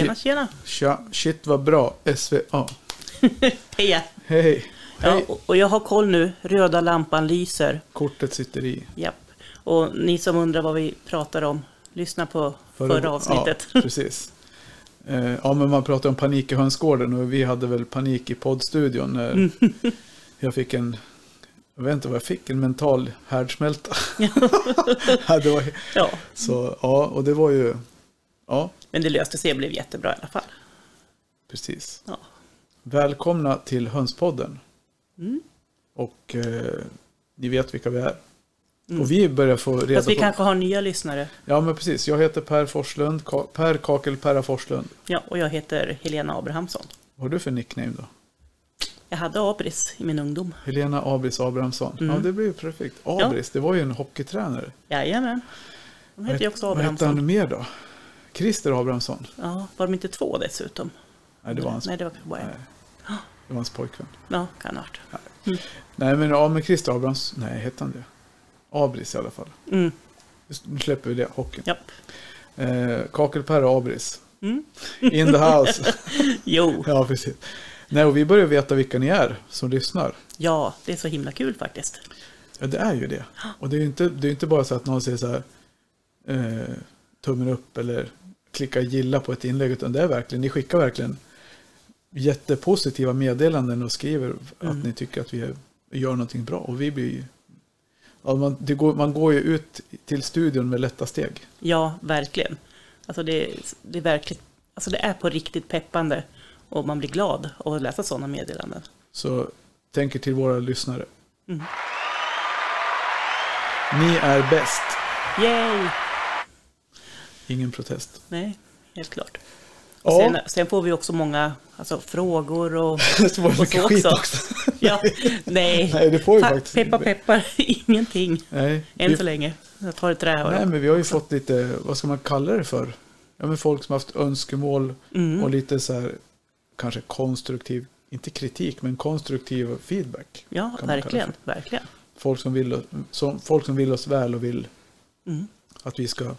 Tjena, tjena. Tja, shit vad bra. SVA. Heja. Hej. Ja, Hej. och- jag har koll nu. Röda lampan lyser. Kortet sitter i. Japp. Och ni som undrar vad vi pratar om, lyssna på förra, avsnittet. Ja, precis. Eh, Ja, men man pratar om panik i hönsgården och vi hade väl panik i poddstudion när Mm. jag fick en, jag vet inte vad jag fick, en mental härdsmälta. ja, var, Ja, så, ja, och det var ju, ja, men det löste sig och blev jättebra i alla fall. precis. Ja. Välkomna till Hönspodden. Mm. Och eh, ni vet vilka vi är. Och vi börjar få reda Fast vi på... kanske har nya lyssnare. Ja, men precis. Jag heter Per Forslund. Ka- Per Kakel Perra Forslund. Ja, och jag heter Helena Abrahamsson. Vad har du för nickname då? Jag hade Abris i min ungdom. Helena Abris Abrahamsson. Mm. Ja, det blir ju perfekt. Abris, det var ju en hockeytränare. Jajamän. De heter ju också Vad hette Abrahamsson. han mer då? Christer Abrahamsson? Ja, var de inte två dessutom? Nej, det var hans, Nej, det var bara en. nej, det var hans pojkvän. Ja, kan ha varit. Nej, men ja, men Christer Abrahamsson. Nej, hette han det? Abris i alla fall. Mm, Nu släpper vi det, hockeyn. japp. Eh, Kakel Perra Abris. Mm. In the house. Jo, ja, precis. Nej, och vi börjar veta vilka ni är som lyssnar. ja, det är så himla kul faktiskt. Ja, det är ju det. Och det är ju inte, det är inte bara så att någon säger så här eh, tummen upp eller klicka gilla på ett inlägg, utan det är verkligen, ni skickar verkligen jättepositiva meddelanden och skriver att ni tycker att vi gör någonting bra. Och vi blir ja, man, går, man går ju ut till studion med lätta steg. Ja, verkligen. Alltså det, det är verkligt, alltså det är på riktigt peppande och man blir glad av att läsa sådana meddelanden. Så tänker till våra lyssnare. Mm. Ni är bäst. Yay! Ingen protest. Nej, helt klart. Ja. Sen, sen får vi också många alltså, frågor och, Det var och mycket så också. också. Ja, nej, Nej, det får vi Fa- faktiskt. Peppar peppar, ingenting. Nej, Än vi- så länge. Jag tar ett trä Nej, och men vi har ju fått lite, vad ska man kalla det för? Ja, men folk som har haft önskemål Mm. och lite så här, kanske konstruktiv, inte kritik, men konstruktiv feedback. Ja, det verkligen, verkligen. Folk som, vill, som, folk som vill oss väl och vill Mm. att vi ska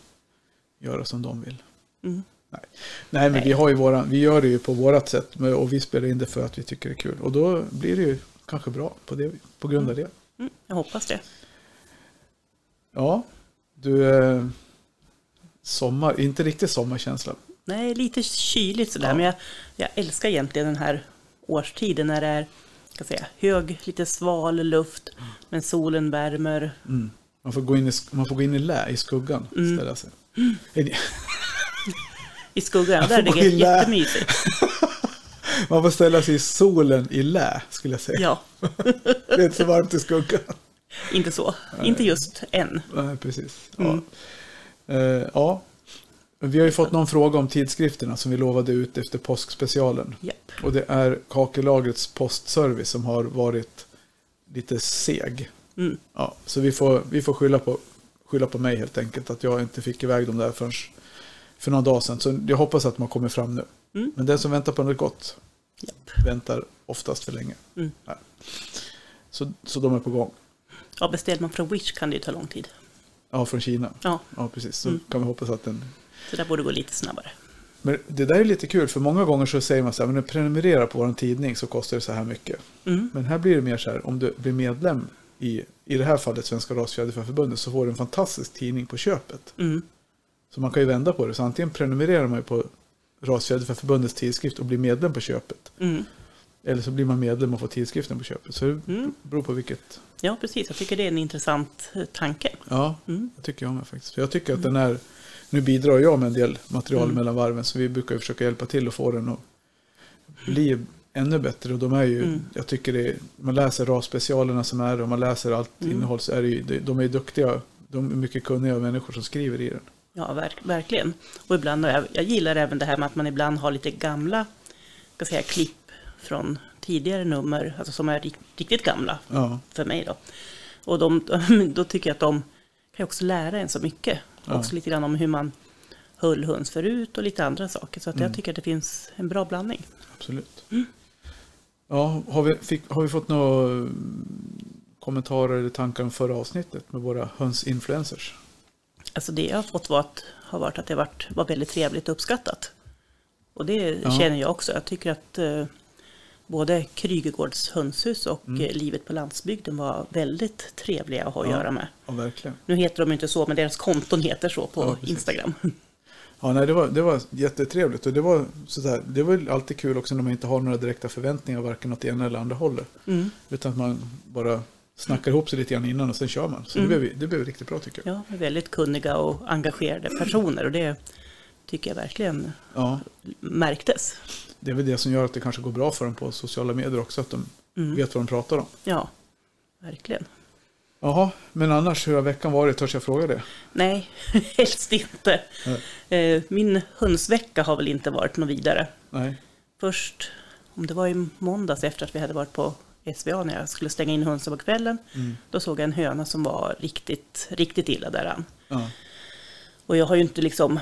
göra som de vill. Mm. Nej, Nej men Nej. vi, har ju våran, vi gör det ju på vårat sätt och vi spelar in det för att vi tycker det är kul. Och då blir det ju kanske bra på, det, på grund av det. Mm, jag hoppas det. Ja, du, eh, sommar, inte riktigt sommarkänsla. Nej, lite kyligt sådär, Ja. men jag, jag älskar egentligen den här årstiden när det är ska säga, hög, lite sval luft, men solen värmer. Mm. Man, får gå in i, man får gå in i lä, i skuggan. Mm. Ställa sig. I skuggan, där gå det jättemysigt. Man får ställa sig i solen i lä, skulle jag säga. Ja, Det är inte så varmt i skuggan. inte så. Inte just än. Nej, precis. Ja. Mm. Eh, ja. Vi har ju fått någon fråga om tidskrifterna som vi lovade ut efter påskspecialen. Japp. Och det är Kakelagrets postservice som har varit lite seg. Mm. Ja, så vi får, vi får skylla, på, skylla på mig helt enkelt. Att jag inte fick iväg dem där förrän för några dagar sedan. Så jag hoppas att man kommer fram nu. Mm. Men den som väntar på något gott Japp. väntar oftast för länge. Mm. Så, så de är på gång. Ja, beställer man från Wish kan det ju ta lång tid. Ja, från Kina. Ja, Ja, precis. Så Mm. kan vi hoppas att den... så det borde gå lite snabbare. Men det där är lite kul, för många gånger så säger man så här, men prenumerera på vår tidning så kostar det så här mycket. Mm. Men här blir det mer så här, om du blir medlem i, i det här fallet Svenska Rasfjäderfäförbundet så får du en fantastisk tidning på köpet. Mm. Så man kan ju vända på det. Så antingen prenumererar man ju på Rasfjäderfäförbundets tidskrift och blir medlem på köpet. Mm. Eller så blir man medlem och får tidskriften på köpet. Så det Mm. beror på vilket. Ja, precis. Jag tycker det är en intressant eh, tanke. Ja, Mm. det tycker jag med faktiskt. Jag tycker att den är, nu bidrar jag med en del material Mm. mellan varven. Så vi brukar försöka hjälpa till att få den att bli ännu bättre. Och de är ju, Mm. jag tycker det man läser rasspecialerna som är och man läser allt Mm. innehåll så är det ju, de- är ju duktiga. De är mycket kunniga människor som skriver i den. Ja, verk, verkligen. Och ibland, jag, jag gillar även det här med att man ibland har lite gamla ska säga, klipp från tidigare nummer, alltså som är rikt- riktigt gamla Ja, för mig då. Och de, då tycker jag att de kan också lära en så mycket. Ja. Också lite grann om hur man höll höns förut och lite andra saker. Så att Mm. jag tycker att det finns en bra blandning. absolut. Mm. Ja, har vi, fick, har vi fått några mm, kommentarer eller tankar om förra avsnittet med våra hönsinfluencers? Alltså det jag har fått var att, har varit att det varit, var väldigt trevligt och uppskattat. Och det Ja. känner jag också. Jag tycker att eh, både Krygegårds hönshus och Mm. eh, livet på landsbygden var väldigt trevliga att ha att Ja. göra med. Ja. Nu heter de inte så, men deras konton heter så på. Instagram. Ja, nej, det, var, det var jättetrevligt och det var, sådär, det var alltid kul också när man inte har några direkta förväntningar varken åt ena eller andra hållet. Mm. Utan att man bara snackar ihop sig lite grann innan och sen kör man. Så Mm. det, blev, det blev riktigt bra tycker jag. Ja, väldigt kunniga och engagerade personer och det tycker jag verkligen Ja, märktes. det är väl det som gör att det kanske går bra för dem på sociala medier också. Att de Mm. vet vad de pratar om. Ja, verkligen. Jaha, men annars hur har veckan varit? Törs jag fråga det? Nej, helst inte. Nej. Eh, Min hönsvecka har väl inte varit något vidare. Nej. Först, om det var i måndags efter att vi hade varit på SVA när jag skulle stänga in hönsen på kvällen, Mm. då såg jag en höna som var riktigt, riktigt illa däran. Ja. Och jag har ju inte liksom,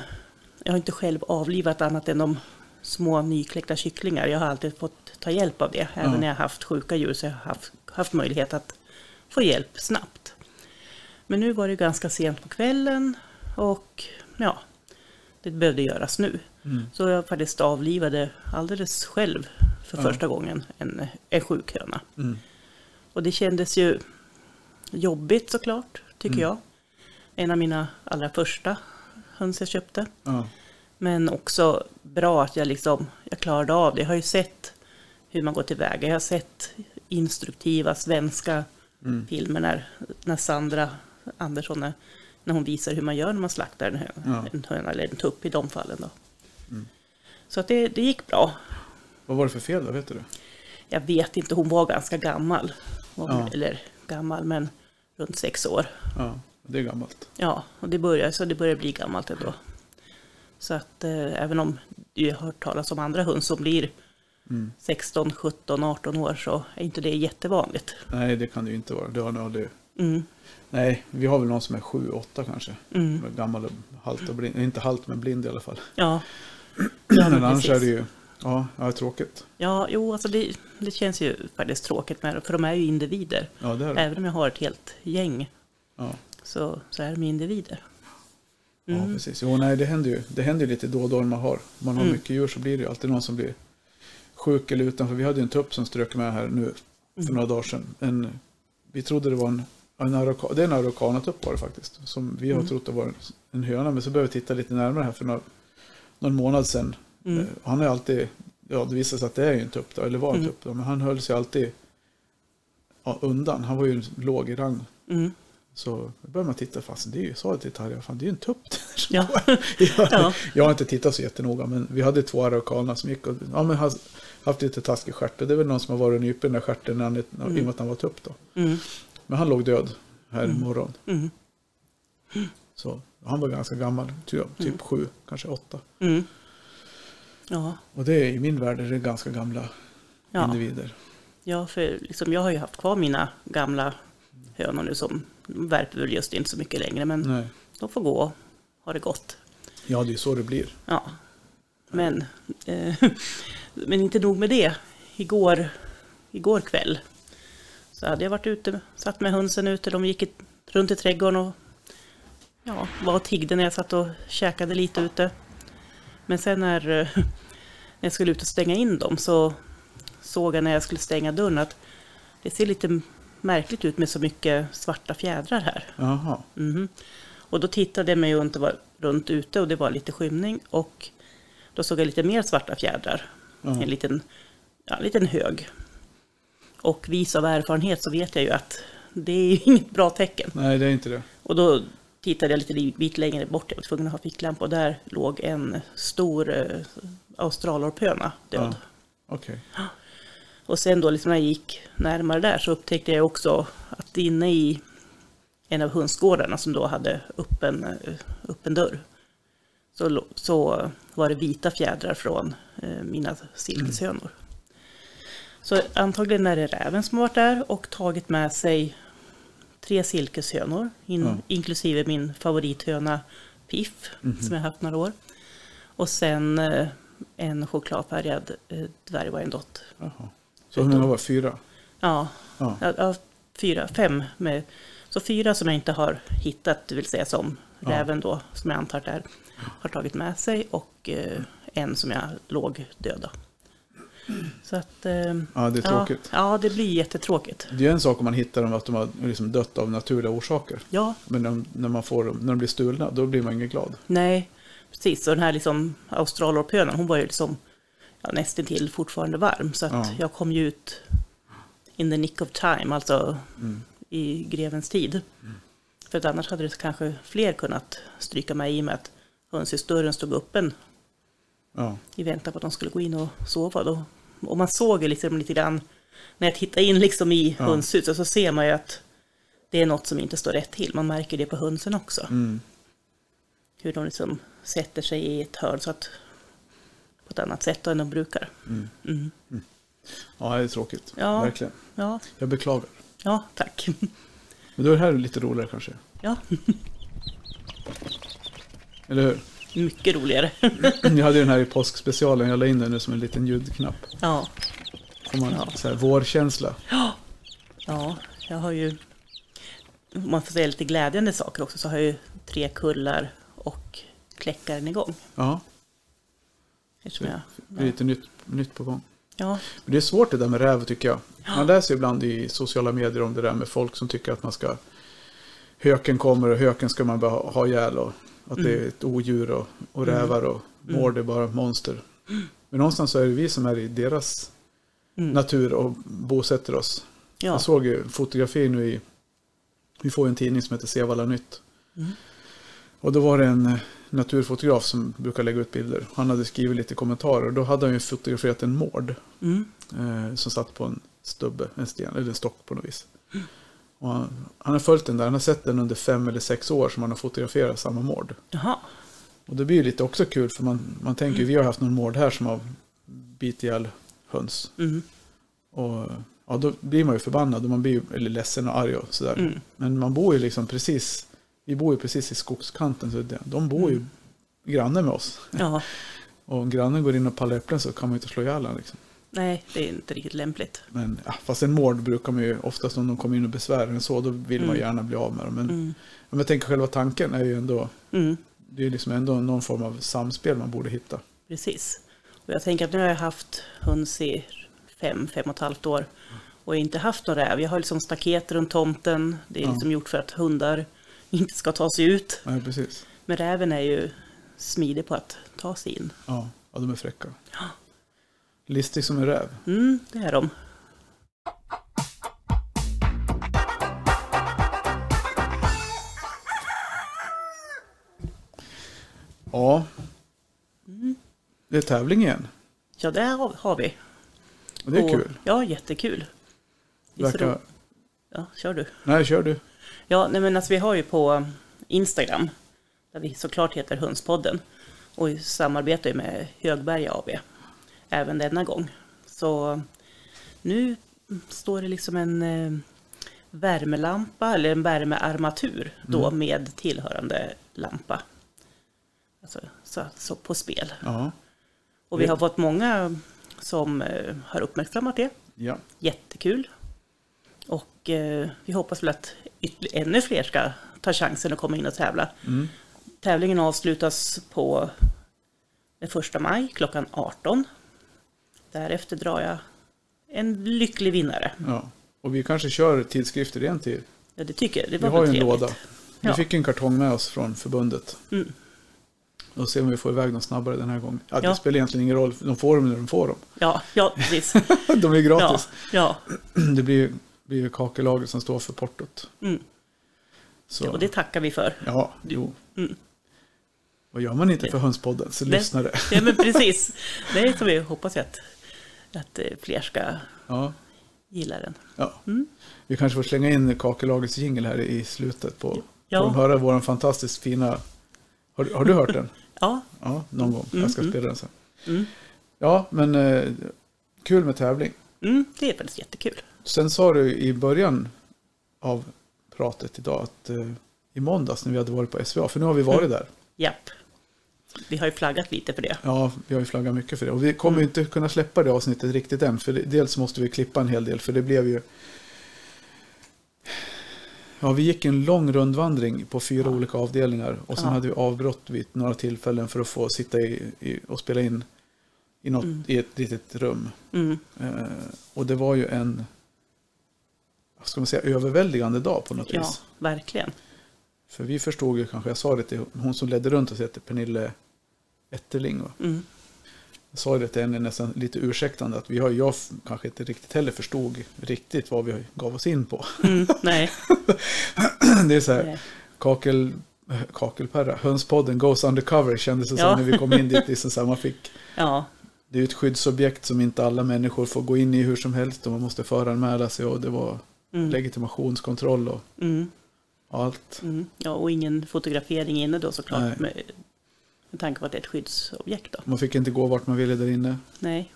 jag har inte själv avlivat annat än de små nykläckta kycklingar. Jag har alltid fått ta hjälp av det. Även Ja. när jag har haft sjuka djur så har jag haft, haft möjlighet att få hjälp snabbt. Men nu var det ganska sent på kvällen och ja, det behövde göras nu. Mm. Så jag faktiskt avlivade alldeles själv för Ja. första gången en, en sjuk höna. Mm. Och det kändes ju jobbigt såklart, tycker Mm. jag. En av mina allra första höns jag köpte. Ja. Men också bra att jag liksom, jag klarade av det. Jag har ju sett hur man går tillväga. Jag har sett instruktiva svenska Mm. filmer när, när Sandra Andersson, är- när hon visar hur man gör när man slaktar en höna, Ja. en höna eller en tupp i de fallen. Då. Mm. Så att det, det gick bra. Vad var det för fel då? Vet du? Jag vet inte, hon var ganska gammal. Var- Ja. Eller gammal, men runt sex år. Ja, det är gammalt. Ja, och det börjar, så det börjar bli gammalt ändå. Så att eh, även om jag har hört talas om andra höns som blir Mm. 16, 17, 18 år så är inte det jättevanligt. Nej, det kan det ju inte vara. Det har nog aldrig... Mm, Nej, vi har väl någon som är sju, åtta kanske. mm, Gammal och halt och blind. Inte halt, men blind i alla fall. ja. ja, Men annars är det ju... Ja, ja tråkigt. Ja, jo, alltså det, det känns ju faktiskt tråkigt med för de är ju individer. Ja, det är det. Även om jag har ett helt gäng Ja, så, så är de individer. ja Mm. precis. Jo, nej, det händer ju. Det händer ju lite då och då när man har. Man har Mm. mycket djur så blir det ju alltid någon som blir sjuk eller utanför. Vi hade ju en tupp som strök med här nu för några dagar sedan. En, vi trodde det var en, en arauka, det är en araukanatupp var det faktiskt. Som vi har Mm. trott det var en, höna. Men så började vi titta lite närmare här för några, någon månad sedan. Mm. Eh, Han är alltid, ja det visade sig att det är ju en tupp då, eller var en Mm. tupp då. Men han höll sig alltid ja, undan. Han var ju låg i rang. Mm. Så började man titta, fast det är ju, sa jag till Tarja, fan det är ju en tupp. Ja. jag, Ja. jag har inte tittat så jättenoga, men vi hade två araukaner som gick och ja, men har haft lite taskig stjärt. Och det är väl någon som har varit och nypit den där stjärten när han, Mm. i och med att han var tupp då. Mm. Men han låg död här Mm. imorgon. Mm. Så han var ganska gammal, typ, typ Mm. sju, kanske åtta. Mm. Ja, Och det är i min värld är det ganska gamla ja. individer. Ja, för liksom, jag har ju haft kvar mina gamla hönor nu som värper väl just inte så mycket längre, men Nej. de får gå och ha det gott. Ja, det är så det blir. Ja, men, eh, men inte nog med det. Igår, igår kväll så hade jag varit ute, satt med hönsen ute, de gick i, runt i trädgården och ja, var och tiggde när jag satt och käkade lite ute. Men sen när, eh, när jag skulle ut och stänga in dem så såg jag när jag skulle stänga dörren att det ser lite märkligt ut med så mycket svarta fjädrar här. Jaha. Mhm. Och då tittade jag mig runt, var runt ute och det var lite skymning och då såg jag lite mer svarta fjädrar. Ja. En liten, ja, en liten hög. Och vis av erfarenhet så vet jag ju att det är inget bra tecken. Nej, det är inte det. Och då tittade jag lite bit längre bort, jag var tvungen att ha ficklampa och där låg en stor eh, australorpöna död. Okej. Och sen då liksom när jag gick närmare där så upptäckte jag också att inne i en av hönsgårdarna som då hade öppen, eh, öppen dörr så, så var det vita fjädrar från eh, mina silkeshönor. Så antagligen är det räven som har varit där och tagit med sig tre silkeshönor, in, Ja. inklusive min favorithöna Piff, Mhm. som jag haft några år. Och sen eh, en chokladfärgad dvärgwyandotte. Så hur många var fyra? Ja, Ja. ja, fyra, fem. Med, så fyra som jag inte har hittat, det vill säga som Ja. räven då, som jag antar är, har tagit med sig och eh, en som jag låg döda. Så att... Eh, Ja, det är tråkigt. Ja, ja, det blir jättetråkigt. Det är en sak om man hittar dem att de har liksom dött av naturliga orsaker. Ja, Men när, när, man får dem, när de blir stulna, då blir man ingen glad. nej, precis. Och den här liksom australorphönan, hon var ju liksom ja, nästan till fortfarande varm. Så att Ja. jag kom ju ut in the nick of time, alltså Mm. i grevens tid. För att annars hade det kanske fler kunnat stryka mig i och med att hönshusdörren stod öppen Ja, i väntan på att de skulle gå in och sova. Då. Och man såg ju liksom lite grann, när jag tittar in liksom i Ja. hönshuset så ser man ju att det är något som inte står rätt till. Man märker det på hönsen också. mm. Hur de liksom sätter sig i ett hörn så att på ett annat sätt än de brukar. Mm. Mm. ja det är tråkigt. Ja. Verkligen. Ja, Jag beklagar. ja, tack. Men då är det här lite roligare kanske. Ja, Eller hur? mycket roligare. Jag hade ju den här i påskspecialen, jag la in den nu som en liten ljudknapp. Ja, Får man Ja. så här, vårkänsla. ja, jag har ju, om man får säga lite glädjande saker också, så har jag ju tre kullar och kläckaren igång. Ja, Eftersom jag, det är lite nytt, nytt på gång. ja, Men det är svårt det där med räv tycker jag. Man läser ju ibland i sociala medier om det där med folk som tycker att man ska Höken kommer och höken ska man bara ha- ihjäl och att det är ett odjur och, och rävar och mård är bara monster. Men någonstans så är det vi som är i deras Mm. natur och bosätter oss. ja, Jag såg ju fotografi nu i, vi får en tidning som heter Sevalla Nytt. Mm. Och då var det en naturfotograf som brukar lägga ut bilder. Han hade skrivit lite kommentarer och då hade han ju fotograferat en mård mm, eh, som satt på en stubbe, en sten eller en stock på något vis. Och han, han har följt den där, han har sett den under fem eller sex år som han har fotograferat samma mård. jaha, Och det blir ju lite också kul för man, man tänker ju, vi har haft någon mård här som har bitit ihjäl höns. mm, Och ja, då blir man ju förbannad och man blir ju, eller ledsen och arg och sådär. mm, Men man bor ju liksom precis, vi bor ju precis i skogskanten så de bor ju granne med oss. ja, Och om grannen går in och pallar äpplen så kan man ju inte slå ihjäl honom liksom. nej, det är inte riktigt lämpligt. Men ja, fast en mård brukar man ju oftast om de kommer in och besvärar en så, då vill man Mm. gärna bli av med dem. Men Mm, om jag tänker själva tanken är ju ändå, mm, det är liksom ändå någon form av samspel man borde hitta. precis. Och jag tänker att nu har jag haft höns i fem, fem och ett halvt år och inte haft någon räv. Jag har liksom staket runt tomten. Det är Ja. liksom gjort för att hundar inte ska ta sig ut. Nej, precis. Men räven är ju smidig på att ta sig in. Ja, ja de är fräcka. Listig som en räv. Mm, det är de. Ja. Det är tävling igen. Ja, det har, har vi. Och det är Och- kul. Ja, jättekul. Verkar... Ja, kör du. Nej, kör du. Ja, nej men alltså vi har ju på Instagram, där vi såklart heter Hönspodden, och samarbetar ju med Högberga AB även denna gång. Så nu står det liksom en eh, värmelampa, eller en värmearmatur då med tillhörande lampa. Alltså, så, så på spel. Ja. Och vi har fått många som eh, har uppmärksammat det. Ja. Jättekul. Och eh, vi hoppas väl att ännu fler ska ta chansen att komma in och tävla. Mm. Tävlingen avslutas på den första maj klockan 18. Därefter drar jag en lycklig vinnare. ja. Och vi kanske kör tidskrifter igen till. Ja, det tycker jag. Det Vi var har ju en trevligt. låda. Vi Ja. fick en kartong med oss från förbundet. Mm. Och se om vi får iväg dem snabbare den här gången. Ja, det Ja. spelar egentligen ingen roll. De får dem när de får dem. Ja, ja, precis. de är ja, gratis. ja. Det blir blir ju kakelaget som står för portot. Mm. Så, Och det tackar vi för. Ja, jo. Mm. Vad gör man inte för Hönspodden? Så Det- lyssnar det. Ja, men precis. Det är så vi hoppas att, att eh, fler ska Ja, gilla den. ja. Mm. Vi kanske får slänga in kakelagets jingel här i slutet. På, Ja. Får de höra vår fantastiskt fina... Har, har du hört den? Ja, Ja, någon gång. Jag ska Mm, spela den sen. mm. Ja, men eh, kul med tävling. Mm, det är faktiskt jättekul. Sen sa du i början av pratet idag att eh, i måndags när vi hade varit på SVA, för nu har vi varit där. Japp. Vi har ju flaggat lite för det. Ja, vi har ju flaggat mycket för det. Och vi kommer ju inte kunna släppa det avsnittet riktigt än. För dels måste vi klippa en hel del, för det blev ju... Ja, vi gick en lång rundvandring på fyra olika avdelningar och sen Ja. hade vi avbrott vid några tillfällen för att få sitta i, i, och spela in i, något, i ett litet rum. Mm. Eh, och det var ju en ska man säga, överväldigande dag på något Ja, vis. verkligen. För vi förstod ju kanske, jag sa det till hon som ledde runt oss heter Pernille Etterling. Va? Mm. Jag sa det till henne nästan lite ursäktande att vi har, jag kanske inte riktigt heller förstod riktigt vad vi gav oss in på. Mm. Nej. det är så här, Nej. kakel, kakelperra, hönspodden goes undercover kändes det Ja. som när vi kom in dit. Liksom så här, man fick, Ja. det är ett skyddsobjekt som inte alla människor får gå in i hur som helst och man måste föranmäla sig och det var Mm. legitimationskontroll och Mm. allt. Mm. Ja, och ingen fotografering inne då såklart. Nej. Med, med tanke på att det är ett skyddsobjekt då. Man fick inte gå vart man ville där inne. Nej.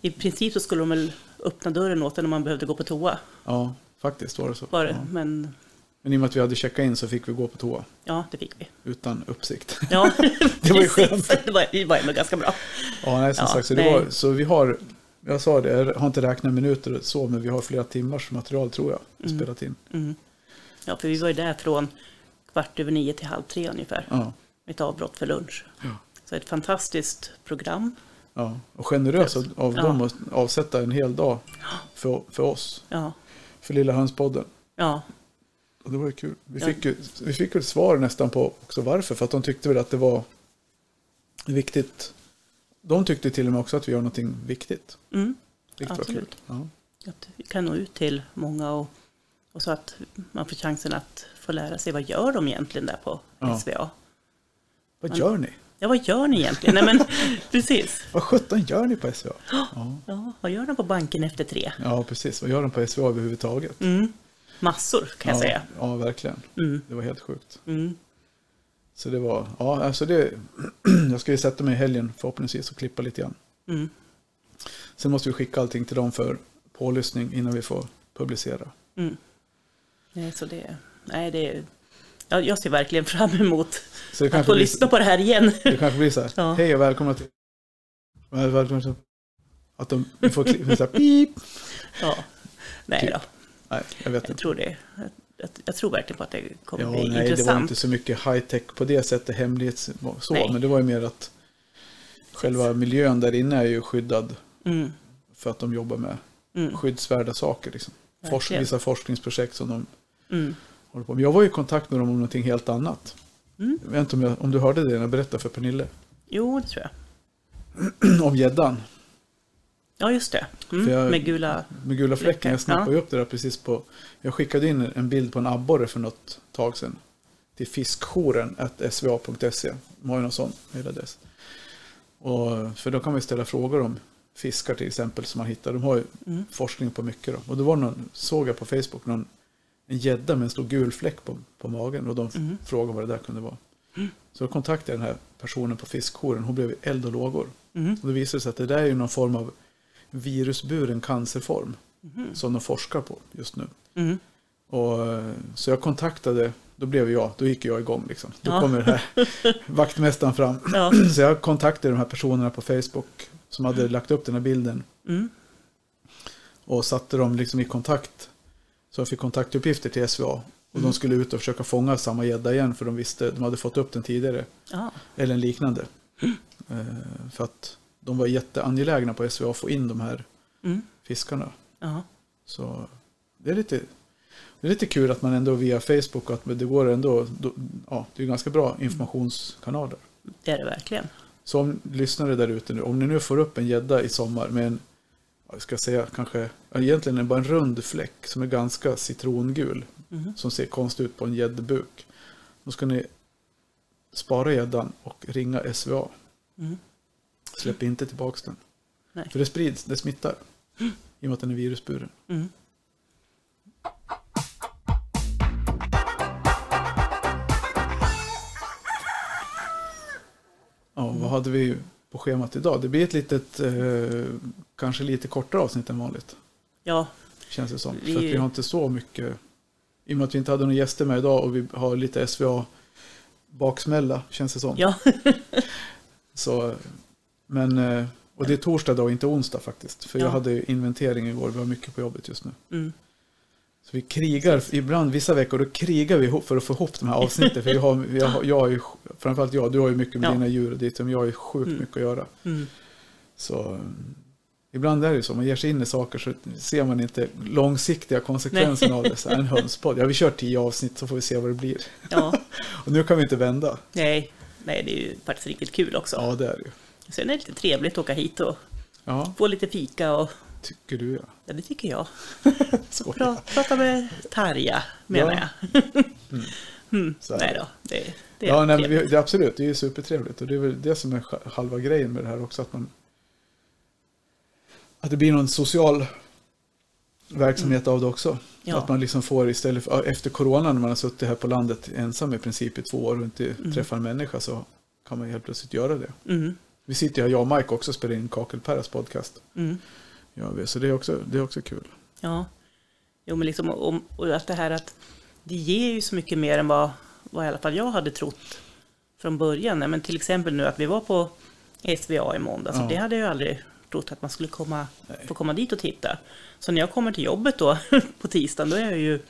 I princip så skulle de väl öppna dörren åt en om man behövde gå på toa. Ja, faktiskt var det så. Var det. Ja. Men Men i och med att vi hade checkat in så fick vi gå på toa ja, det fick vi. utan uppsikt. Ja, Det var ju skönt. Det var, det var ändå ganska bra. Ja, nej, som Ja, sagt, så, nej. var, så vi har, jag sa det, jag har inte räknat minuter så, men vi har flera timmars material tror jag, Mm. spelat in. Mm. Ja, för vi var ju där från kvart över nio till halv tre ungefär. Ja, Ett avbrott för lunch. Ja. Så ett fantastiskt program. ja. Och generöst av Ja. dem att avsätta en hel dag för, för oss, Ja, för Lilla Hönspodden. ja, Och det var ju kul. Vi fick ju vi fick ju svar nästan på också varför, för att de tyckte väl att det var viktigt. De tyckte till och med också att vi gör någonting viktigt. mm. Vilket var Absolut. kul. Ja. att vi kan nå ut till många och, och så att man får chansen att få lära sig vad gör de egentligen där på Ja. SVA. Vad gör ni? Ja, vad gör ni egentligen? Nej, men precis. Vad sjutton gör ni på SVA? Ja. Ja, vad gör de på banken efter tre? ja, precis. Vad gör de på SVA överhuvudtaget? Mm. Massor kan jag ja, säga. Ja, verkligen. Mm. Det var helt sjukt. Mm. Så det var, ja, alltså det, jag ska ju sätta mig i helgen förhoppningsvis och klippa lite grann. Mm. Sen måste vi skicka allting till dem för pålyssning innan vi får publicera. Mm. Nej, så det, nej, det, ja, jag ser verkligen fram emot att få blir, lyssna på det här igen. det kanske blir så här, Ja. hej och välkomna till... Väl- Välkomna till... Att de får klippa så här, pip. Ja. Nej Typ. då, Nej, jag vet jag inte. tror det. Jag, tror verkligen på att det kommer Ja, bli nej, det var intressant. inte så mycket high tech på det sättet, hemlighets så, Nej. men det var ju mer att själva miljön där inne är ju skyddad Mm. för att de jobbar med Mm. skyddsvärda saker. Liksom. Forsk, vissa forskningsprojekt som de Mm. håller på med. Jag var i kontakt med dem om någonting helt annat. Mm. Jag vet inte om, jag, om du hörde det när jag berättade för Pernille. Jo, det tror jag. om gäddan Ja, just det. Mm. Jag- Med gula... med gula fläcken. Jag snappade ju upp det där precis på... Jag skickade in en bild på en abborre för något tag sedan. Till fiskjouren sva.se. De har ju någon sån mejladress. Och för då kan man ställa frågor om fiskar till exempel som man hittar. De har ju Mm. forskning på mycket då. Och då var någon, såg jag på Facebook någon, en gädda med en stor gul fläck på, på magen. Och de Mm. frågade vad det där kunde vara. Så då kontaktade jag den här personen på fiskjouren. Hon blev eld och lågor. Mm. Och det visade sig att det där är ju någon form av virusburen cancerform. Mhm. Som de forskar på just nu. Mm. Och, så jag kontaktade, då blev jag, då gick jag igång liksom. Då Ja. kommer här vaktmästaren fram. Ja. Så jag kontaktade de här personerna på Facebook som hade lagt upp den här bilden. Mm. Och satte dem liksom i kontakt. Så jag fick kontaktuppgifter till SVA. Och Mm. de skulle ut och försöka fånga samma gädda igen för de visste, de hade fått upp den tidigare. Ja. Eller en liknande. Eh, för att de var jätteangelägna på SVA att få in de här Mm. fiskarna. Ja. Så det är lite, det är lite kul att man ändå via Facebook, att det går ändå, då, ja, det är ganska bra informationskanaler. Det är det verkligen. Så om lyssnare där ute nu, om ni nu får upp en gädda i sommar med en, jag ska säga kanske, egentligen bara en rund fläck som är ganska citrongul, Mm. som ser konstigt ut på en gäddbuk. Då ska ni spara gäddan och ringa SVA. Mm. Släpp inte tillbaka den. Nej. För det sprids, det smittar. I och med att den är virusburen. Mm. Ja, vad hade vi på schemat idag? Det blir ett litet, eh, kanske lite kortare avsnitt än vanligt. Ja, Känns det som. Vi- För vi har inte så mycket. I och med att vi inte hade några gäster med idag och vi har lite SVA baksmälla känns det som. ja. Så, men, eh, och det är torsdag idag inte onsdag faktiskt. För jag Ja. hade ju inventering igår. Vi har mycket på jobbet just nu. Mm. Så vi krigar, ibland vissa veckor, då krigar vi för att få ihop de här avsnitten. För vi har, har, jag har ju, framförallt jag, du har ju mycket med Ja. dina djur och dit, men jag har ju sjukt Mm. mycket att göra. Mm. Så mm, ibland är det ju så, man ger sig in i saker så ser man inte långsiktiga konsekvenserna av det. Så här, en hönspodd, ja vi kör tio avsnitt så får vi se vad det blir. Ja, Och nu kan vi inte vända. nej, nej, det är ju faktiskt riktigt kul också. Ja, det är det ju. Sen är det lite trevligt att åka hit och Ja, få lite fika och tycker du ja. ja, det tycker jag. Pra, prata med Tarja, menar Ja. jag. Mm. Så är Nej då, det, det är Ja, nej, vi, det absolut, det är supertrevligt. Och det är väl det som är halva grejen med det här också. Att man att det blir någon social verksamhet av det också. Mm. Ja. Att man liksom får istället för, efter corona när man har suttit här på landet ensam i princip i två år och inte träffar en människa så kan man helt plötsligt göra det. Mm. Vi sitter här, jag och Mike också och spelar in Kakelperras podcast. Mm. Ja, så det är också, det är också kul. Ja, jo, men liksom, och, och att det här att det ger ju så mycket mer än vad, vad i alla fall jag hade trott från början. Men till exempel nu att vi var på SVA i måndag, så Ja. det hade jag aldrig trott att man skulle komma, Nej. få komma dit och titta. Så när jag kommer till jobbet då på tisdagen, då är jag ju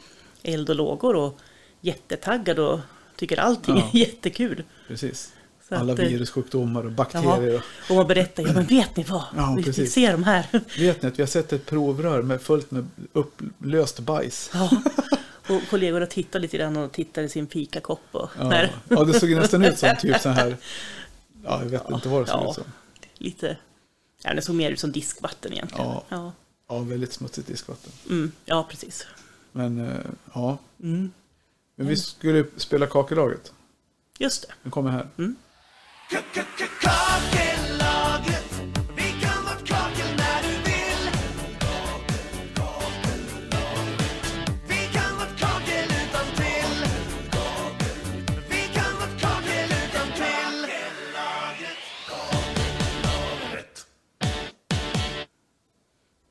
eld och lågor och jättetaggad och tycker allting Ja. är jättekul. Precis. Så Alla att, eh, virussjukdomar och bakterier. och- Och man berättar, ja men vet ni vad? Ja, vi, precis. ser de här. Vet ni att vi har sett ett provrör med fullt med upplöst bajs? Ja. Och kollegorna tittar lite grann och tittar i sin fikakopp. Och Ja, ja det såg nästan ut som typ så här. Ja, jag vet inte vad det såg Ja. ut som. Lite, ja, det såg mer ut som diskvatten egentligen. Ja. Ja, Ja, väldigt smutsigt diskvatten. mm, ja precis. Men eh, ja, Mm. men vi skulle spela kakelaget. Just det. Den kommer här. Kakellagret,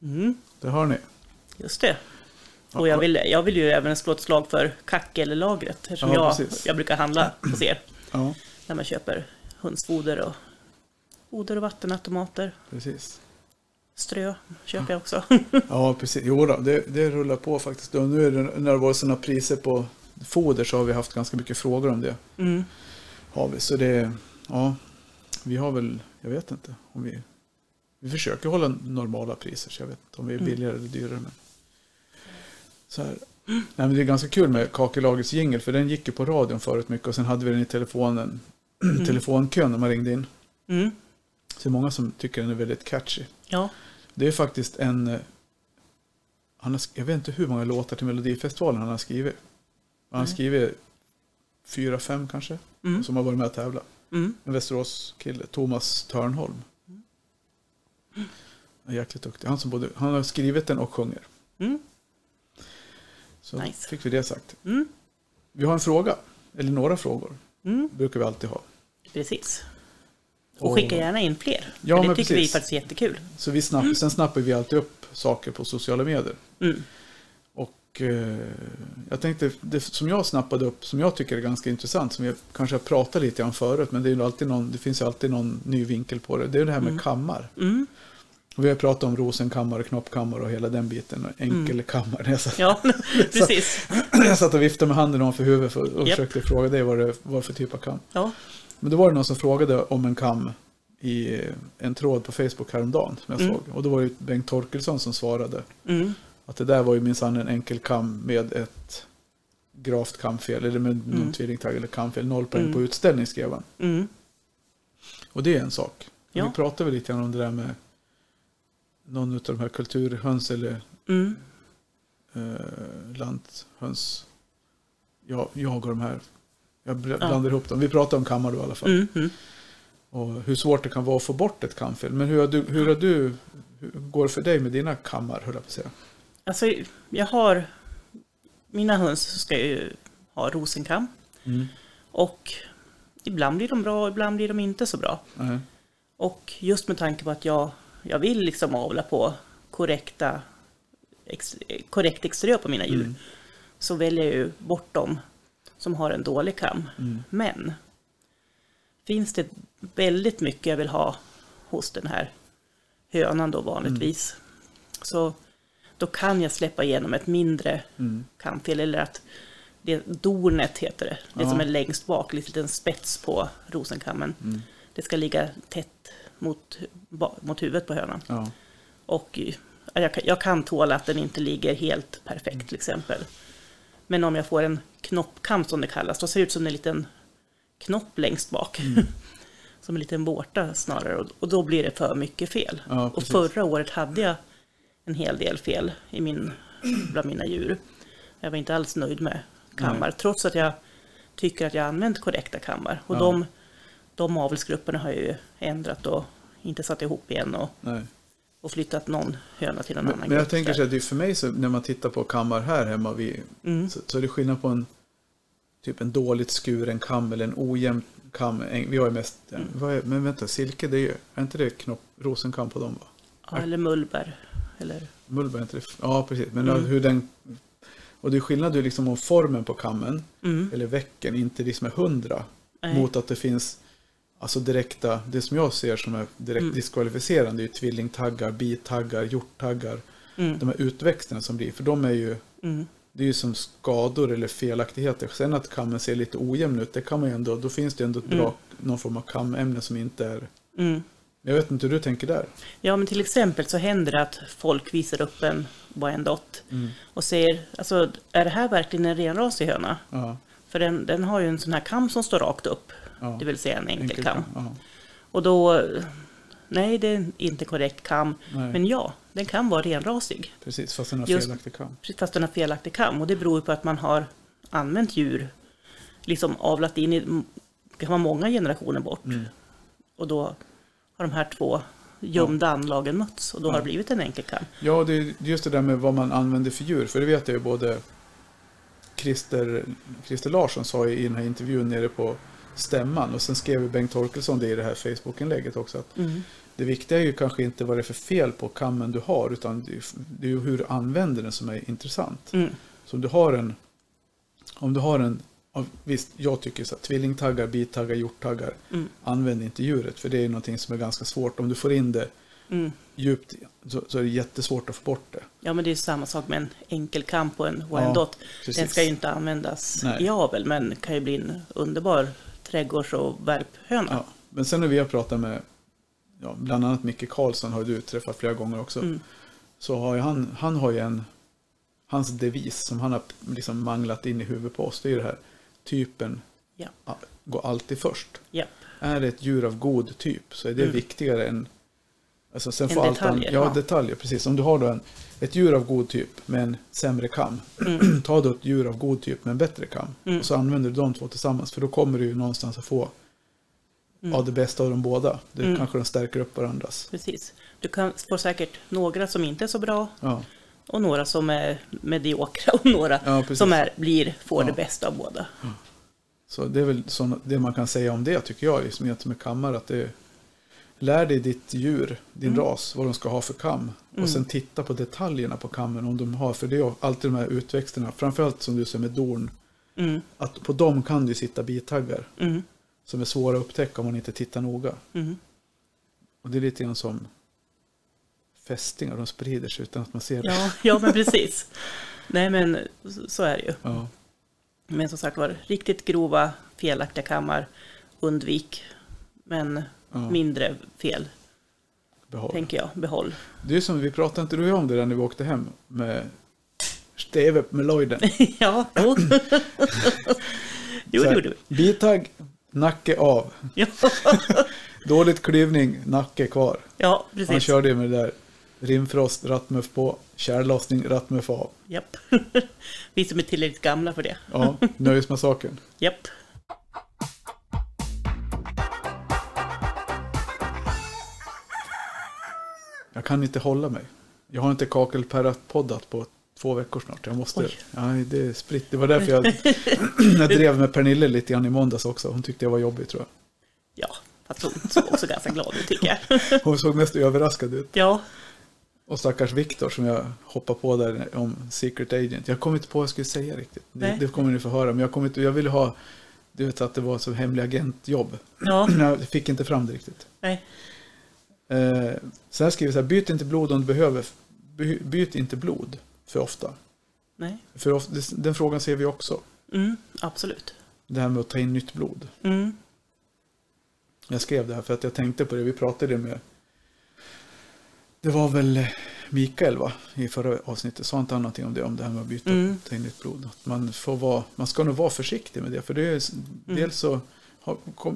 Mm, Det har ni. just det. Och jag vill, jag vill ju även slå ett slag för kackellagret. Eftersom Ja, jag, precis. jag brukar handla hos er. Ja, När man köper hönsfoder och foder och vattenautomater. precis. Strö köper jag också. Ja, precis. Jo då, det, det rullar på faktiskt. Och nu är det, när det var sådana priser på foder så har vi haft ganska mycket frågor om det. Mm. Har vi. Så det, ja, vi har väl, jag vet inte om vi, vi försöker hålla normala priser. Så jag vet inte om vi är billigare eller dyrare. Men. Så här. Nej, men det är ganska kul med Kakellagets jingel för den gick ju på radion förut mycket och sen hade vi den i telefonen, telefonkön när man ringde in. Mm. Så det är många som tycker den är väldigt catchy. Ja. Det är faktiskt en, eh, han har, jag vet inte hur många låtar till Melodifestivalen han har skrivit. Han har skrivit fyra, fem kanske, Mm. som har varit med och tävlat. Mm. En Västerås-kille, Thomas Törnholm. Han är jäkligt duktig. Han, som både, han har skrivit den och sjunger. Mm. Så Nice. fick vi det sagt. Mm. Vi har en fråga, eller några frågor. Mm. brukar vi alltid ha. Precis. Och Och- skicka gärna in fler. Ja, det tycker vi precis. faktiskt är jättekul. Så vi snapp, sen snappar vi alltid upp saker på sociala medier. Mm. Och eh, jag tänkte, det som jag snappade upp, som jag tycker är ganska intressant, som jag kanske har pratat lite om förut, men det, är alltid någon, det finns alltid någon ny vinkel på det. Det är det här med kammar. Mm. Och vi har pratat om rosenkammare, knoppkammare och hela den biten. och Enkelkammare. Jag, satt, Ja, precis. jag satt och viftade med handen ovanför huvudet för, och Japp. försökte fråga dig vad det var för typ av kam. Ja. Men då var det någon som frågade om en kam i en tråd på Facebook häromdagen som jag Mm. såg. Och då var det Bengt Torkelsson som svarade. Mm. Att det där var ju minsann en enkel kam med ett gravt kamfel. Eller med någon Mm. tvillingtagg eller kamfel. Noll poäng Mm. på utställning skrev han. Mm. Och det är en sak. Ja. Vi pratade väl lite grann om det där med någon av de här kulturhöns eller Mm. eh, lanthöns. Ja, jag och de här. Jag bl- Ja. blandar ihop dem. Vi pratade om kammar då i alla fall. Mm. Mm. Och hur svårt det kan vara att få bort ett kamfel. Men hur har du, hur har du hur går det för dig med dina kammar, höll jag på att säga? Alltså, jag har... Mina höns ska ju ha rosenkam. Och ibland blir de bra, ibland blir de inte så bra. Och just med tanke på att jag, jag vill liksom avla på korrekta, ex, korrekt exteriör på mina djur. Mm. Så väljer jag ju bort dem som har en dålig kam. Mm. Men finns det väldigt mycket jag vill ha hos den här hönan då vanligtvis. Så då kan jag släppa igenom ett mindre Mm. kamfel. Eller att det, dornet heter det, det Ja. som är längst bak, lite liten spets på rosenkammen. Mm. Det ska ligga tätt mot, mot huvudet på hönan. Ja. Och jag, kan- jag kan tåla att den inte ligger helt perfekt till exempel. Men om jag får en knoppkam som det kallas, då ser det ut som en liten knopp längst bak. som en liten vårta snarare. Och, då blir det för mycket fel. Ja, och förra året hade jag en hel del fel i min, bland mina djur. Jag var inte alls nöjd med kammar, Nej. trots att jag tycker att jag använt korrekta kammar. Och Ja. de, de avelsgrupperna har ju ändrat och inte satt ihop igen och, Nej. och flyttat någon höna till en Men, annan men jag grupp tänker så här, det är för mig så, när man tittar på kammar här hemma vid, Mm. så, så är det skillnad på en typ en dåligt skuren kam eller en ojämn kam. Vi har ju mest, Mm. är, men vänta, silke, det är ju, är inte det knopp, rosenkam på dem va? Ja, eller mullbär. Eller, Mullbär är inte det, ja precis, men Mm. hur den, och det är skillnad ju liksom om formen på kammen, mm, eller vecken, inte liksom är hundra, mot att det finns Alltså direkta, det som jag ser som är direkt Mm. diskvalificerande är ju tvillingtaggar, bitaggar, hjorttaggar. Mm, De här utväxterna som blir, för de är ju mm, Det är ju som skador eller felaktigheter. Sen att kammen ser lite ojämn ut, det kan man ju ändå, då finns det ändå ett bra, Mm. någon form av kamämne som inte är... mm. Jag vet inte hur du tänker där. Ja, men till exempel så händer det att folk visar upp en Wyandotte och säger, alltså är det här verkligen en renrasig höna? Ja, För den, den har ju en sån här kam som står rakt upp, ja. det vill säga en enkel, Enkel kam. Ja, Och då, nej det är inte korrekt kam, nej, men ja, den kan vara renrasig. precis, fast den har Just- felaktig kam. Fast den har felaktig kam och det beror på att man har använt djur, liksom avlat in i, det kan vara många generationer bort. Mm. Och då har de här två gömda anlagen mötts och då har Ja. det blivit en enkel kam. Ja, det är just det där med vad man använder för djur. För det vet jag ju både Christer, Christer Larsson sa i den här intervjun nere på stämman. Och sen skrev Bengt Torkelsson det i det här Facebook-inlägget också. Att Mm. det viktiga är ju kanske inte vad det är för fel på kammen du har. Utan det är, ju hur du använder den som är intressant. Mm. Så om du har en, om du har en, ja, visst jag tycker så här, tvillingtaggar, bittaggar, hjorttaggar, Mm. använd inte djuret för det är någonting som är ganska svårt. Om du får in det Mm. djupt så, så är det jättesvårt att få bort det. Ja, men det är samma sak med en enkel kam på en Wyandotte. precis. Den ska ju inte användas Nej. i avel, men kan ju bli en underbar trädgårds och värphöna. Ja, men sen när vi har pratat med, ja, bland annat Micke Karlsson har du träffat flera gånger också. Mm. Så har han, han har ju en, hans devis som han har liksom manglat in i huvudet på oss. Det är ju det här, typen Ja. går alltid först. Ja. Är det ett djur av god typ så är det Mm. viktigare än Alltså sen Än får allt an- detaljer, ja, ja. detaljer, precis. Om du har då en, ett djur av god typ med en sämre kam. Mm. Ta då ett djur av god typ med en bättre kam. Mm. Och så använder du de två tillsammans. För då kommer du ju någonstans att få Mm. ja, det bästa av de båda. Det Mm. kanske de stärker upp varandras. Precis. Du kan få säkert några som inte är så bra Ja, och några som är mediokra och några ja som är, blir, får Ja. det bästa av båda. Så det är väl såna, det man kan säga om det tycker jag. Liksom, med kammar. Att det, lär dig ditt djur, din Mm. ras, vad de ska ha för kam. Mm. Och sen titta på detaljerna på kammen. Om de har, för det är alltid de här utväxterna. Framförallt som du säger med dorn. Mm. Att på dem kan du sitta bitaggar. Mm. Som är svåra att upptäcka om man inte tittar noga. Mm. Och det är lite grann som fästingar. De sprider sig utan att man ser det. Ja, ja, men precis. Nej, men så är det ju. Ja. Men som sagt var, riktigt grova, felaktiga kammar, undvik. Men Ja, mindre fel, behåll. tänker jag, behåll. Det är som vi pratade inte du om det där när vi åkte hem med Steve med Lloyden. ja, jo. jo, det gjorde vi. Bitagg, nacke av. Ja, Dåligt klyvning, nacke kvar. ja Han precis. körde ju med det där. Rimfrost, rattmuff på. Kärllossning, rattmuff av. Japp. Vi som är tillräckligt gamla för det. Ja, nöjesmassakern. Japp. Jag kan inte hålla mig. Jag har inte kakelperrat-poddat på två veckor snart. Jag måste. Oj. Det är spritt. Det var därför jag, jag drev med Pernille lite grann i måndags också. Hon tyckte jag var jobbig tror jag. Ja, fast hon såg också ganska glad ut tycker jag. Hon såg mest överraskad ut. Ja, Och stackars Viktor som jag hoppar på där om Secret Agent. Jag kommer inte på vad jag skulle säga riktigt. Det, det kommer ni få höra. Men jag, kommer inte, jag ville ha, du vet att det var som hemlig agentjobb. ja, Jag fick inte fram det riktigt. nej. Eh, här skriver så här, byt inte blod om du behöver, by- byt inte blod för ofta. Nej. För of- den frågan ser vi också. Mm, absolut. Det här med att ta in nytt blod. Mm. Jag skrev det här för att jag tänkte på det. Vi pratade med... Det var väl Mikael va? I förra avsnittet. Sa inte han någonting om det? Om det här med att byta Mm. ta in nytt blod. Att man, får vara, man ska nog vara försiktig med det. För det är, Mm. dels så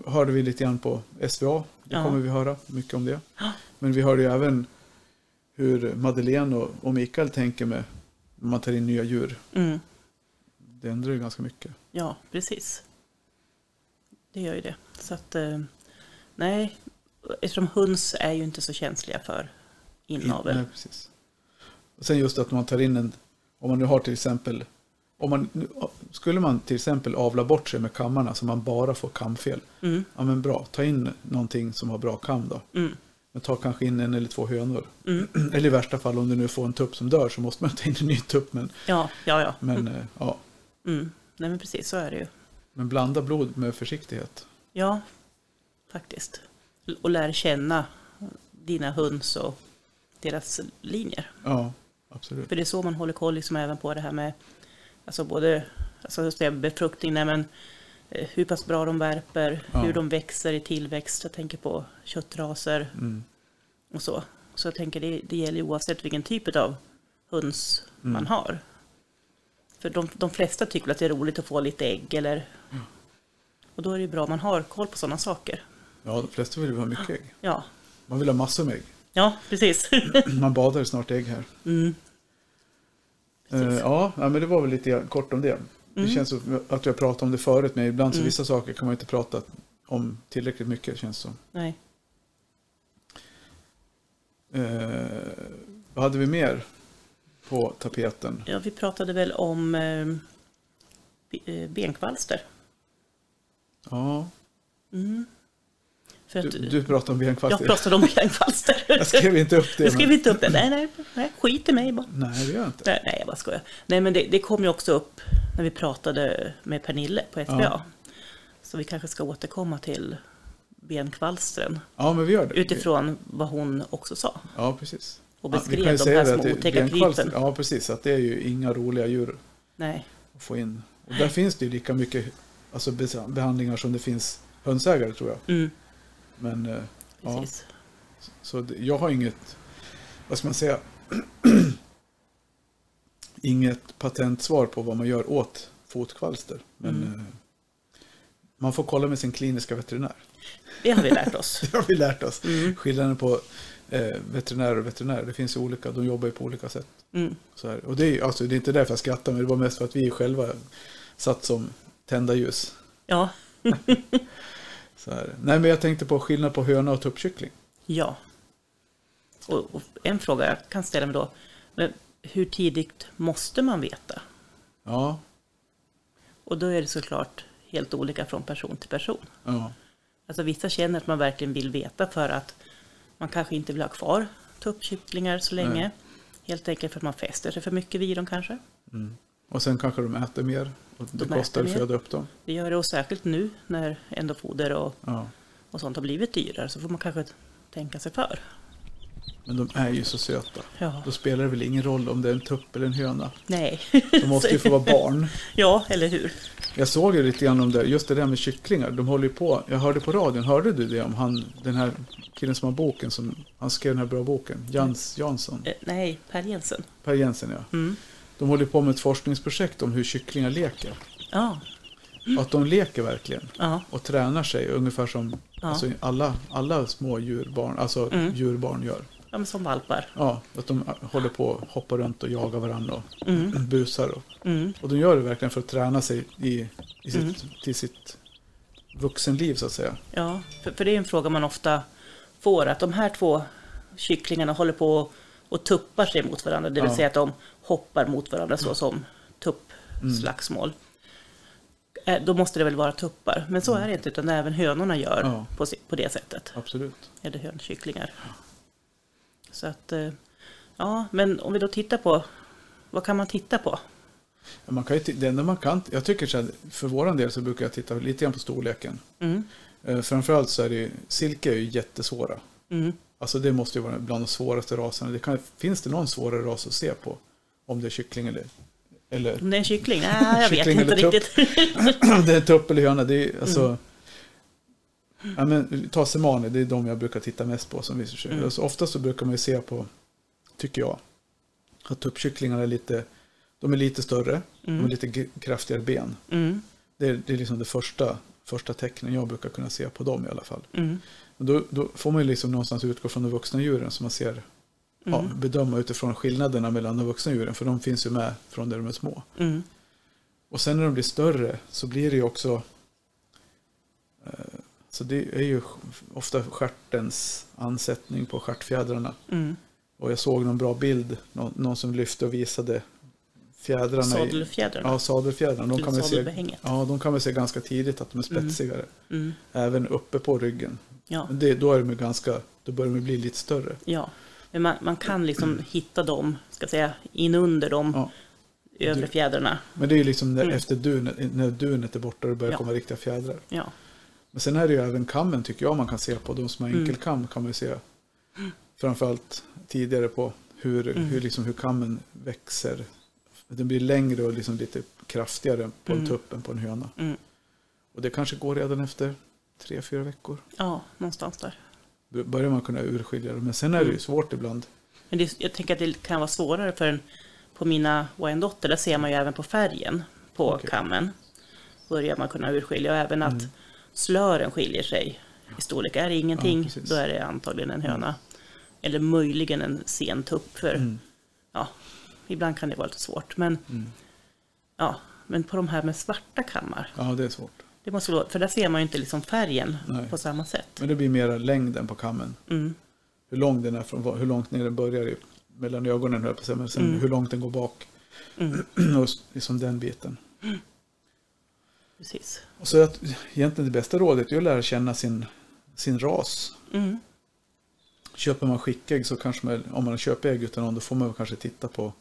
hörde vi lite grann på SVA. Det Ja. kommer vi höra mycket om det. Men vi hörde ju även hur Madeleine och, och Mikael tänker med när man tar in nya djur. Mm. Det ändrar ju ganska mycket. Ja, precis. Det gör ju det. Så att, eh, nej, eftersom höns är ju inte så känsliga för inavel. Nej, precis. Och sen just att man tar in en, om man nu har till exempel, om man, skulle man till exempel avla bort sig med kammarna så man bara får kamfel. Mm, Ja men bra, ta in någonting som har bra kam då. mm, Men ta kanske in en eller två hönor. mm. Eller i värsta fall om du nu får en tupp som dör så måste man ta in en ny tupp. Men, Ja, ja, ja. men, eh, ja. Mm. Nej, men precis så är det ju. men blanda blod med försiktighet. Ja, faktiskt. Och lär känna dina höns och deras linjer. Ja, absolut. För det är så man håller koll liksom även på det här med alltså både alltså befruktning, nej, men, eh, hur pass bra de värper, Ja. hur de växer i tillväxt. Jag tänker på köttraser Mm. och så. Så jag tänker det, det gäller ju oavsett vilken typ av höns Mm. man har. För de, de flesta tycker att det är roligt att få lite ägg eller... Och då är det bra om man har koll på sådana saker. Ja, de flesta vill ju ha mycket ägg. Ja, Man vill ha massor med ägg. ja precis. Man badar snart ägg här. Eh, Precis. ja, men det var väl lite kort om det. Det Mm. känns som att har pratat om det förut, men ibland så Mm. vissa saker kan man inte prata om tillräckligt mycket, känns som. Nej. Eh, vad hade vi mer på tapeten? Ja, vi pratade väl om eh, eh, benkvalster. Ja, Mm. För att, du, du pratade om jag benkvalster. pratade om benkvalster. Jag skrev inte upp det. Jag skrev men... inte upp det. Nej, nej, nej, skit i mig bara. Nej, det gör jag inte. Nej, nej, jag bara skojar. Nej, men det, det kom ju också upp när vi pratade med Pernille på SBA. Ja. Så vi kanske ska återkomma till benkvalstren Ja, men vi gör det. utifrån vad hon också sa. Ja, precis. Och Ja, beskrev ju de här små otäcka krypen. Ja, precis. Att det är ju inga roliga djur Nej, att få in. Och där finns det ju lika mycket alltså, be- behandlingar som det finns hönsägare, tror jag. mm, Men eh, ja. Så det, jag har inget, vad ska man säga, inget patentsvar på vad man gör åt fotkvalster. Men Mm. eh, man får kolla med sin kliniska veterinär. Det har vi lärt oss. Det har vi lärt oss. Mm, Skillnaden på eh, veterinär och veterinär, det finns ju olika, de jobbar ju på olika sätt. mm. Och det är, alltså, det är inte därför jag skrattar, men det var mest för att vi själva satt som tända ljus. ja, Så här. Nej, men jag tänkte på skillnad på höna och tuppkyckling. ja. Och, och en fråga jag kan ställa mig då. Men hur tidigt måste man veta? Ja, Och då är det såklart helt olika från person till person. ja, Alltså vissa känner att man verkligen vill veta för att man kanske inte vill ha kvar tuppkycklingar så länge. Nej. Helt enkelt för att man fäster sig för mycket vid dem kanske. Mm. Och sen kanske de äter mer. Och det De kostar att föda upp dem. Det gör det och särskilt nu när ändå foder och, Ja. och sånt har blivit dyrare så får man kanske tänka sig för. Men de är ju så söta. Ja, Då spelar det väl ingen roll om det är en tupp eller en höna. nej. De måste ju få vara barn. Ja, eller hur? Jag såg ju lite grann om det, just det där med kycklingar. De håller ju på, jag hörde på radion, hörde du det om han, den här killen som har boken, som, han skrev den här bra boken, Jans Jansson, Eh, nej, Per Jensen. Per Jensen ja. Mm. De håller på med ett forskningsprojekt om hur kycklingar leker. Ja, Och att de leker verkligen. ja, Och tränar sig ungefär som Ja. alltså, alla, alla små djurbarn, alltså Mm. djurbarn gör. ja men som valpar. Ja, att de håller på och hoppar runt och jagar varandra och Mm. busar. Och, Mm. och de gör det verkligen för att träna sig i, i sitt, Mm. till sitt vuxenliv så att säga. Ja, för, för det är en fråga man ofta får, att de här två kycklingarna håller på och tuppar sig mot varandra, det vill Ja. säga att de hoppar mot varandra så som tuppslagsmål. Eh, Då måste det väl vara tuppar, men så är det inte, utan även hönorna gör Ja. på, det sättet. Absolut. Eller hönkycklingar. Så att, eh, ja, men om vi då tittar på, vad kan man titta på? Man kan ju, det enda man kan, jag tycker så här, för våran del så brukar jag titta lite grann på storleken. Mm, Eh, framförallt så är det ju, silke är ju jättesvåra. mm, Alltså det måste ju vara bland de svåraste raserna. Det kan, finns det någon svårare ras att se på? Om det är kyckling eller... Eller Om det är en kyckling? Nej, jag vet inte riktigt. det är tupp eller höna. Det är alltså... Mm. Ja, men, ta semani, det är de jag brukar titta mest på som visar sig. Mm. Alltså, oftast så brukar man ju se på, tycker jag, att tuppkycklingarna är lite, de är lite större, de har lite kraftigare ben. Mm, Det är, det är liksom det första, första tecknen jag brukar kunna se på dem i alla fall. Mm, då, då får man ju liksom någonstans utgå från de vuxna djuren som man ser, ja, Mm. bedöma utifrån skillnaderna mellan de vuxna djuren, för de finns ju med från där de är små. mm, Och sen när de blir större så blir det ju också eh, så det är ju ofta stjärtens ansättning på stjärtfjädrarna. mm. Och jag såg någon bra bild, någon, någon som lyfte och visade fjädrarna. i, Sadelfjädrarna. ja, sadelfjädrarna. De kan, man se, ja, de kan man se ganska tidigt att de är spetsigare. Mm, Även uppe på ryggen. Ja, Men Det, då, är de ganska, då börjar de bli lite större. ja. Men man, man kan liksom hitta dem, ska säga, in under de Ja. övre fjädrarna. Men det är ju liksom när, Mm. efter dunet, när dunet är borta och det börjar Ja. komma riktiga fjädrar. Ja, Men sen är det ju även kammen tycker jag man kan se på. De som har Mm. enkelkam kan man ju se framförallt tidigare på hur, Mm. hur, liksom, hur kammen växer. Den blir längre och liksom lite kraftigare på en Mm. tupp än på en höna. mm. Och det kanske går redan efter tre, fyra veckor. ja någonstans där. Då börjar man kunna urskilja det. Men sen är det ju Mm. svårt ibland. Men det, jag tänker att det kan vara svårare för en, på mina Wyandotter, där ser man ju även på färgen på Okej. kammen. Börjar man kunna urskilja och även att Mm. slören skiljer sig i storlek. Är det ingenting, Ja, då är det antagligen en höna. Eller möjligen en sen tupp. För Mm. ja, ibland kan det vara lite svårt. Men, Mm. ja, men på de här med svarta kammar, Ja, det är svårt. Det måste vara, för där ser man ju inte liksom färgen Nej. på samma sätt. Men det blir mera längden på kammen. Mm, Hur lång den är från, hur långt ner den börjar mellan ögonen höll på säga, men sen Mm. hur långt den går bak. mm, och liksom den biten. precis. Och så att egentligen det bästa rådet är att lära känna sin, sin ras. Mm, Köper man skickägg så kanske man, om man köper ägg utan någon, då får man kanske titta på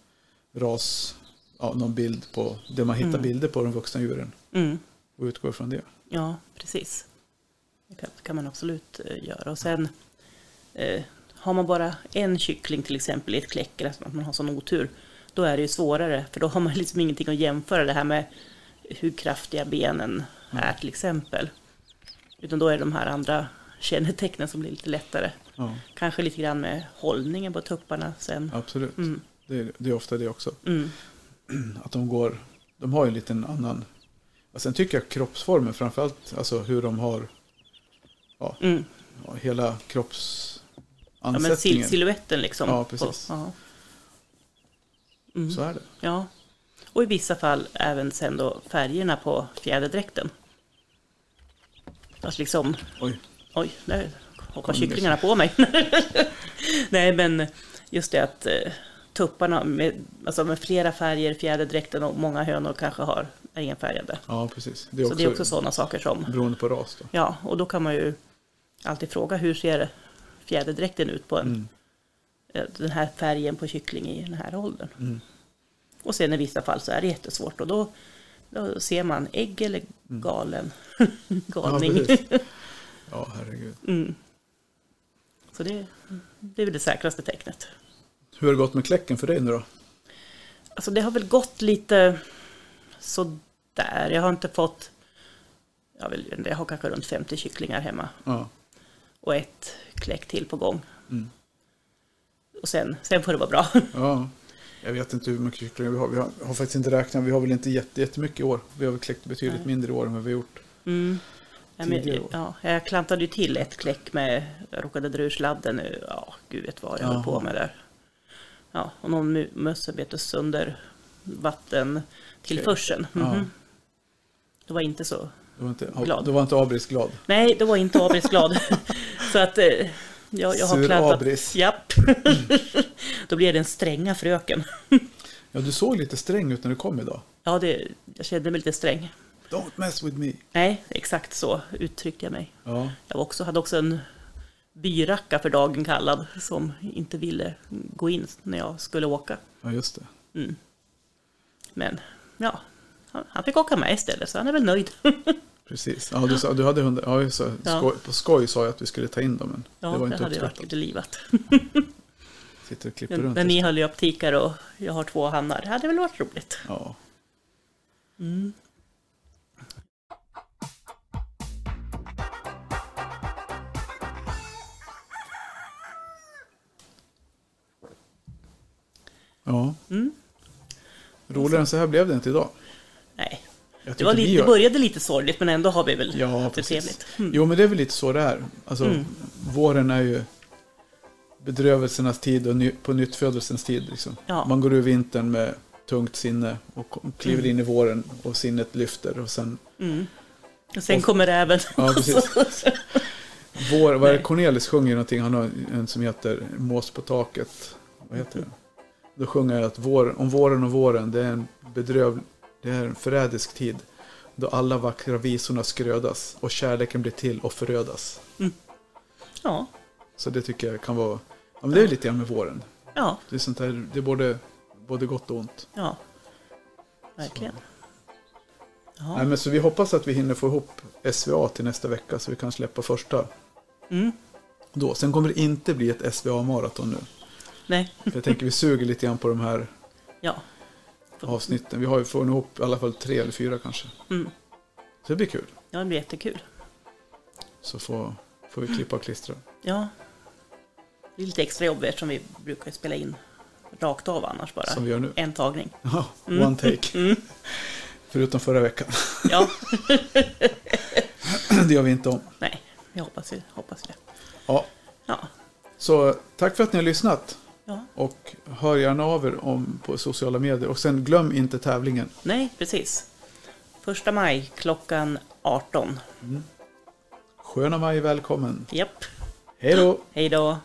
ras, ja, någon bild på, det man hittar Mm. bilder på de vuxna djuren mm. Och utgår från det. Ja, precis. Det kan, kan man absolut eh, göra. Och sen eh, har man bara en kyckling till exempel i ett kläck, eller att man har sån otur, då är det ju svårare, för då har man liksom ingenting att jämföra det här med hur kraftiga benen är till exempel. Utan då är det de här andra kännetecknen som blir lite lättare. Ja, Kanske lite grann med hållningen på tupparna sen. absolut. Mm, Det, är, det är ofta det också. mm, Att de går, de har ju en liten annan, och sen tycker jag kroppsformen framförallt, alltså hur de har mm. ja, hela Ja, men kroppsansättningen. sil- siluetten liksom. Ja, precis. ja. Mm. så är det. Ja, och i vissa fall även sen då färgerna på fjäderdräkten. Att liksom, Oj, oj, där hoppar kycklingarna på mig. Nej, men just det att eh, tupparna med, alltså med flera färger, fjäderdräkten och många hönor kanske har är enfärgade. ja precis. Det är Så också, det är också sådana saker som, beroende på ras då. ja, och då kan man ju alltid fråga hur ser fjäderdräkten ut på en, Mm. eh, den här färgen på kyckling i den här åldern. Mm. Och sen i vissa fall så är det jättesvårt och då, då ser man ägg eller galen. Galning. Mm. Ja, precis. ja, herregud. mm. Så det, det är väl det säkraste tecknet. Hur har det gått med kläcken för dig nu då? Alltså det har väl gått lite sådär. Jag har inte fått, jag, vill, jag har kanske runt 50 kycklingar hemma Ja, och ett kläck till på gång. Mm. Och sen, sen får det vara bra. ja. Jag vet inte hur mycket kycklingar vi har. Vi har, har faktiskt inte räknat. Vi har väl inte jätte, jättemycket i år. Vi har väl kläckt betydligt Nej. mindre i år än vad vi har gjort. Mm. Ja, men, ja, jag klantade ju till ett kläck med, jag råkade dra ur sladden nu, ja gud vet vad jag höll på med där. Ja, och någon mössa bet sönder vattentillförseln. Ja. Mhm. Det var inte så. Det var inte, Glad. det var inte Abris glad. Nej, det var inte Abris glad. så att eh, jag, jag har Sur klantat. Abris. Japp. Då blev det en stränga fröken. Ja, du såg lite sträng ut när du kom idag. Ja, det, jag kände mig lite sträng. Don't mess with me. Nej, exakt så uttryckte jag mig. Ja, Jag var också, hade också en byracka för dagen kallad som inte ville gå in när jag skulle åka. ja just det. Mm. Men ja, han, fick åka med istället så han är väl nöjd. Precis. Ja, du, sa, du hade hundar. Ja, det. Ja. Skoj, på skoj sa jag att vi skulle ta in dem, men Ja, det var det, inte hade ju varit uppskattat. lite livat. Sitter och klipper Men, runt. men ni höll ju upp tikar och jag har två hannar. Det hade väl varit roligt. Ja. Mm. ja. Mm. Roligare än så här blev det inte idag. Nej, det, var lite, det började lite sorgligt men ändå har vi väl Ja, det precis. trevligt. Mm. Jo, men det är väl lite så det är. Alltså, Mm. våren är ju bedrövelsernas tid och ny, på nyttfödelsens tid. Liksom. Ja. Man går ur vintern med tungt sinne och kliver Mm. in i våren och sinnet lyfter. Och sen, Mm. Och sen Och- kommer även... ja, precis. Vår, vad är det? Cornelis sjunger någonting, han har en som heter Mås på taket. Vad heter det? Då sjunger jag att vår, om våren och våren, det är en bedröv, det är en förrädisk tid. Då alla vackra visorna skrödas och kärleken blir till och förödas. ja, Så det tycker jag kan vara, ja men det är lite grann med våren. ja, Det är sånt här, det är både, både gott och ont. ja. Verkligen. Nej, Ja. men så vi hoppas att vi hinner få ihop SVA till nästa vecka så vi kan släppa första Mm. då. Sen kommer det inte bli ett SVA-maraton nu. Nej, jag tänker vi suger lite grann på de här ja. avsnitten. Vi har ju fått ihop i alla fall tre eller fyra kanske. Mm. Så det blir kul. Ja, det blir jättekul. Så får, får vi klippa och klistra. Ja. Det är lite extra jobb eftersom vi brukar spela in rakt av annars bara. Som vi gör nu. En tagning. Ja, one take. Mm. Förutom förra veckan. Ja, det gör vi inte om. nej, jag hoppas, ju- hoppas det. Ja, Ja, så tack för att ni har lyssnat. Ja. Och hör gärna av er om, på sociala medier. Och sen glöm inte tävlingen. nej, precis. Första maj klockan 18. Sköna maj, välkommen. Japp, Hej då! hej då.